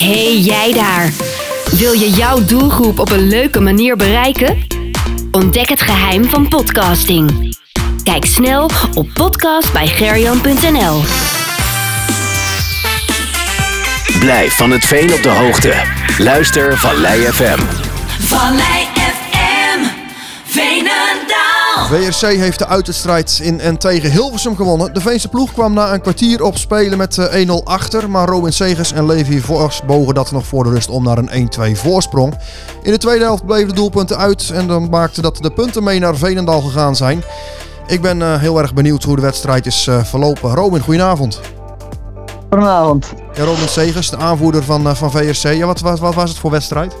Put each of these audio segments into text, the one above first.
Hey jij daar! Wil je jouw doelgroep op een leuke manier bereiken? Ontdek het geheim van podcasting. Kijk snel op podcastbijgerjan.nl. Blijf van het veen op de hoogte. Luister Vallei FM. Vallei FM. WRC heeft de uitwedstrijd in en tegen Hilversum gewonnen. De Veense ploeg kwam na een kwartier op spelen met eh, 1-0 achter. Maar Robin Segers en Levi Vos bogen dat nog voor de rust om naar een 1-2 voorsprong. In de tweede helft bleven de doelpunten uit. En dan maakte dat de punten mee naar Veenendaal gegaan zijn. Ik ben eh, heel erg benieuwd hoe de wedstrijd is eh, verlopen. Robin, goedenavond. Goedenavond. Ja, Robin Segers, de aanvoerder van, van VRC. Ja, wat, wat, wat was het voor wedstrijd?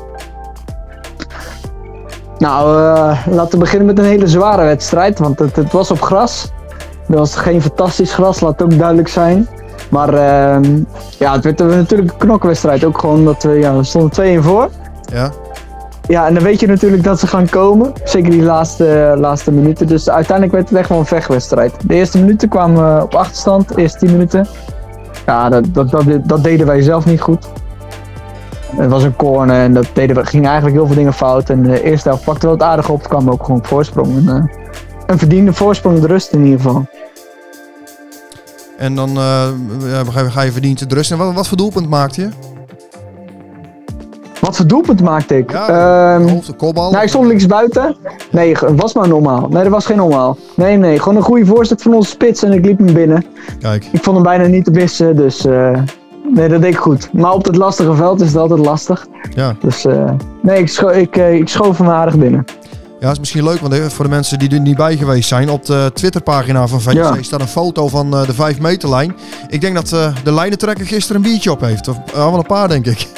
Nou, eh, laten we beginnen met een hele zware wedstrijd, want het, het was op gras. Het was geen fantastisch gras, laat ook duidelijk zijn. Maar ehm, ja, het werd natuurlijk een knokwedstrijd. Ook gewoon dat we, ja, we stonden 2-1 voor. Ja, Ja, en dan weet je natuurlijk dat ze gaan komen. Zeker die laatste, laatste minuten. Dus uiteindelijk werd het echt wel een vechtwedstrijd. De eerste minuten kwamen we op achterstand, de eerste 10 minuten. Ja, dat, dat, dat, dat deden wij zelf niet goed. Het was een corner en dat deden we, gingen eigenlijk heel veel dingen fout. En de eerste helft pakten we het aardig op, kwamen we ook gewoon op voorsprong. En, eh, een verdiende voorsprong de rust in ieder geval. en dan eh, ja, ga je- verdiend de rust. En wat, wat voor doelpunt maakte je? Wat voor doelpunt maakte ik? Ja, Ehm, Hoofd, de kopbal? Nou, ik stond links buiten. Nee, het was maar normaal. Nee, dat was geen normaal. Nee, nee, gewoon een goede voorzet van onze spits en ik liep hem binnen. Kijk, Ik vond hem bijna niet te missen, dus eh, nee, dat deed ik goed. Maar op het lastige veld is het altijd lastig. ja. Dus eh, nee, ik, scho ik, eh, ik schoof hem aardig binnen. Ja, dat is misschien leuk, want eh, voor de mensen die er niet bij geweest zijn, op de Twitterpagina van VC Ja. staat een foto van de 5 meterlijn. Ik denk dat de lijnentrekker gisteren een biertje op heeft. Of uh, wel een paar, denk ik.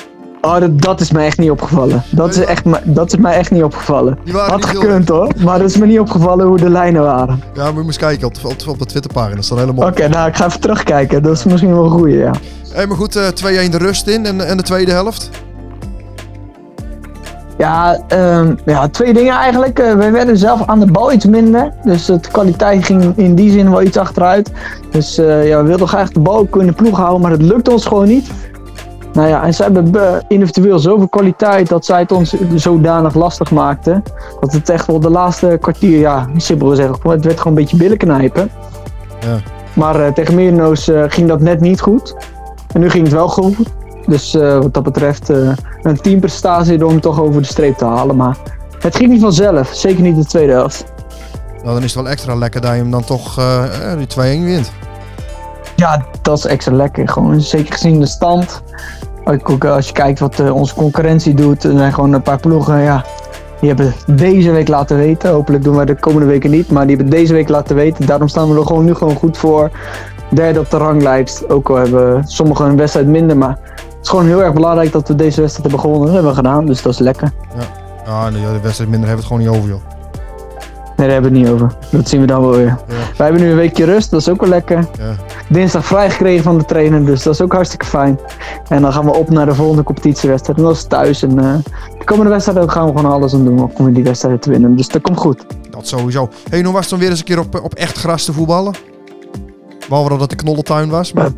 Oh, dat, dat is mij echt niet opgevallen. Dat is, echt, dat is mij echt niet opgevallen. Had heel- gekund hoor, maar dat is me niet opgevallen hoe de lijnen waren. Ja, moet je eens kijken op, de- op, op de Twitterpagina. Dat staat helemaal. Oké, nou ik ga even terugkijken. Dat is misschien wel een goeie, ja. Hey, maar goed, eh 2-1 de rust in en, en de tweede helft. Ja, ehm, ja, twee dingen eigenlijk. Eh, we werden zelf aan de bal iets minder. Dus de kwaliteit ging in die zin wel iets achteruit. Dus eh, ja, we wilden graag de bal de ploeg houden, maar dat lukte ons gewoon niet. Nou ja, en ze hebben eh, individueel zoveel kwaliteit dat zij het ons zodanig lastig maakten. Dat het echt wel de laatste kwartier, ja, simpel gezegd, het werd gewoon een beetje billen knijpen. Ja. Maar eh, tegen Miernoos eh, ging dat net niet goed. En nu ging het wel goed. Dus wat dat betreft een teamprestatie om hem toch over de streep te halen. Maar het ging niet vanzelf. Zeker niet de tweede helft. Nou, dan is het wel extra lekker dat je hem dan toch die 2-1 wint. Ja, dat is extra lekker. Gewoon zeker gezien de stand. Als je kijkt wat eh, onze concurrentie doet. Er zijn gewoon een paar ploegen, ja. Die hebben deze week laten weten. Hopelijk doen wij de komende weken niet. Maar die hebben deze week laten weten. Daarom staan we er gewoon nu gewoon goed voor. Derde op de ranglijst. Ook al hebben sommigen een wedstrijd minder. Maar het is gewoon heel erg belangrijk dat we deze wedstrijd hebben gewonnen. Dat hebben we gedaan. Dus dat is lekker. Ah, nee, de wedstrijd minder hebben we het gewoon niet over, joh. Nee, daar hebben we het niet over. Dat zien we dan wel weer. Ja. Wij hebben nu een weekje rust, dat is ook wel lekker. Ja. Dinsdag vrij gekregen van de trainer, dus dat is ook hartstikke fijn. En dan gaan we op naar de volgende competitiewedstrijd. En dat is thuis. En eh, de komende wedstrijd gaan we gewoon alles aan doen om die wedstrijd te winnen. Dus dat komt goed. Dat sowieso. hey, hoe was het dan weer eens een keer op, op echt gras te voetballen? Behalve dat het de knollentuin was. Maar...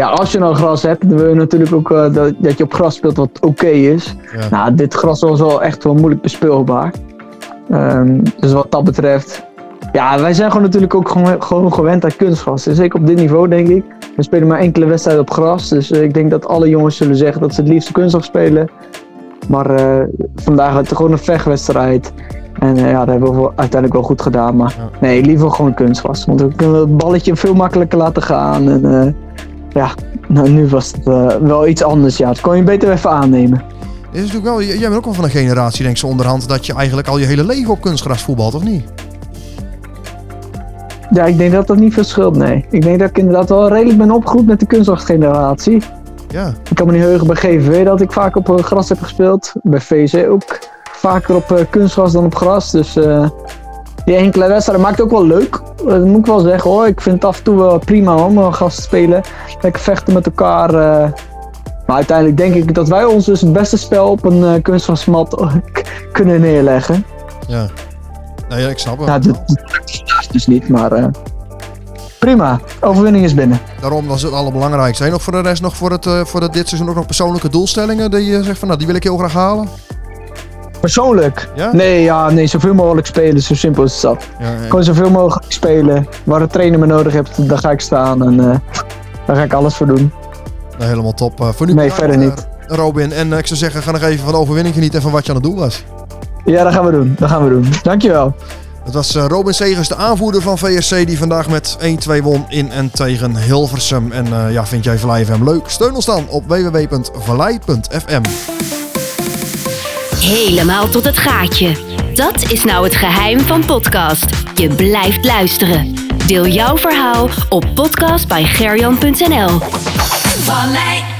Ja, als je nou gras hebt, dan wil je natuurlijk ook eh, dat, dat je op gras speelt wat oké is. Ja. Nou, dit gras was wel echt wel moeilijk bespeelbaar. Ehm, dus wat dat betreft. Ja, wij zijn gewoon natuurlijk ook gewoon, gewoon gewend aan kunstgras. En zeker op dit niveau, denk ik. We spelen maar enkele wedstrijden op gras. Dus eh, ik denk dat alle jongens zullen zeggen dat ze het liefst kunstgras spelen. Maar eh, vandaag had het gewoon een vechtwedstrijd. En eh, ja, dat hebben we uiteindelijk wel goed gedaan. Maar Ja. nee, liever gewoon kunstgras. Want dan kunnen we het balletje veel makkelijker laten gaan. En ja, nou, nu was het eh, wel iets anders. Ja, dat kon je beter even aannemen. Dit is natuurlijk wel, jij bent ook wel van een generatie, denk ik onderhand, dat je eigenlijk al je hele leven op kunstgras voetbalt, of niet? Ja, ik denk dat dat niet veel scheelt, nee. Ik denk dat ik inderdaad wel redelijk ben opgegroeid met de kunstgras-generatie. Ja. Ik kan me niet heugen bij GVV dat ik vaak op eh, gras heb gespeeld. Bij VC ook vaker op eh, kunstgras dan op gras. Dus die enkele wedstrijden maakt het ook wel leuk. Dat moet ik wel zeggen hoor. Ik vind het af en toe wel prima om op gras te spelen. Lekker vechten met elkaar. eh. Maar uiteindelijk denk ik dat wij ons dus het beste spel op een eh, kunstgrasmat kunnen neerleggen. Ja. Nee, ja, ik snap het. Ja, dat lukt helaas dus niet, maar... eh, Prima, overwinning is binnen. Daarom, dat is het allerbelangrijkste. En nog voor de rest, nog voor, het, voor dit seizoen ook nog persoonlijke doelstellingen die je zegt van, nou, die wil ik heel graag halen? Persoonlijk? Ja? Nee, ja, nee, zoveel mogelijk spelen, zo simpel is het dat. Ja. Gewoon zoveel mogelijk spelen. Waar de trainer me nodig heeft, daar ga ik staan en eh, daar ga ik alles voor doen. Nou, helemaal top. Eh, voor nu Nee, bedankt, verder eh, niet. Robin, en ik zou zeggen, ga nog even van de overwinning genieten en van wat je aan het doen was. Ja, dat gaan we doen. Dat gaan we doen. Dankjewel. Het was Robin Segers, de aanvoerder van VSC, die vandaag met 1-2 won in en tegen Hilversum. En ja, vind jij Vallei FM leuk? Steun ons dan op www.vallei.fm. Helemaal tot het gaatje. Dat is nou het geheim van podcast. Je blijft luisteren. Deel jouw verhaal op podcast bij gerjan.nl. Vallei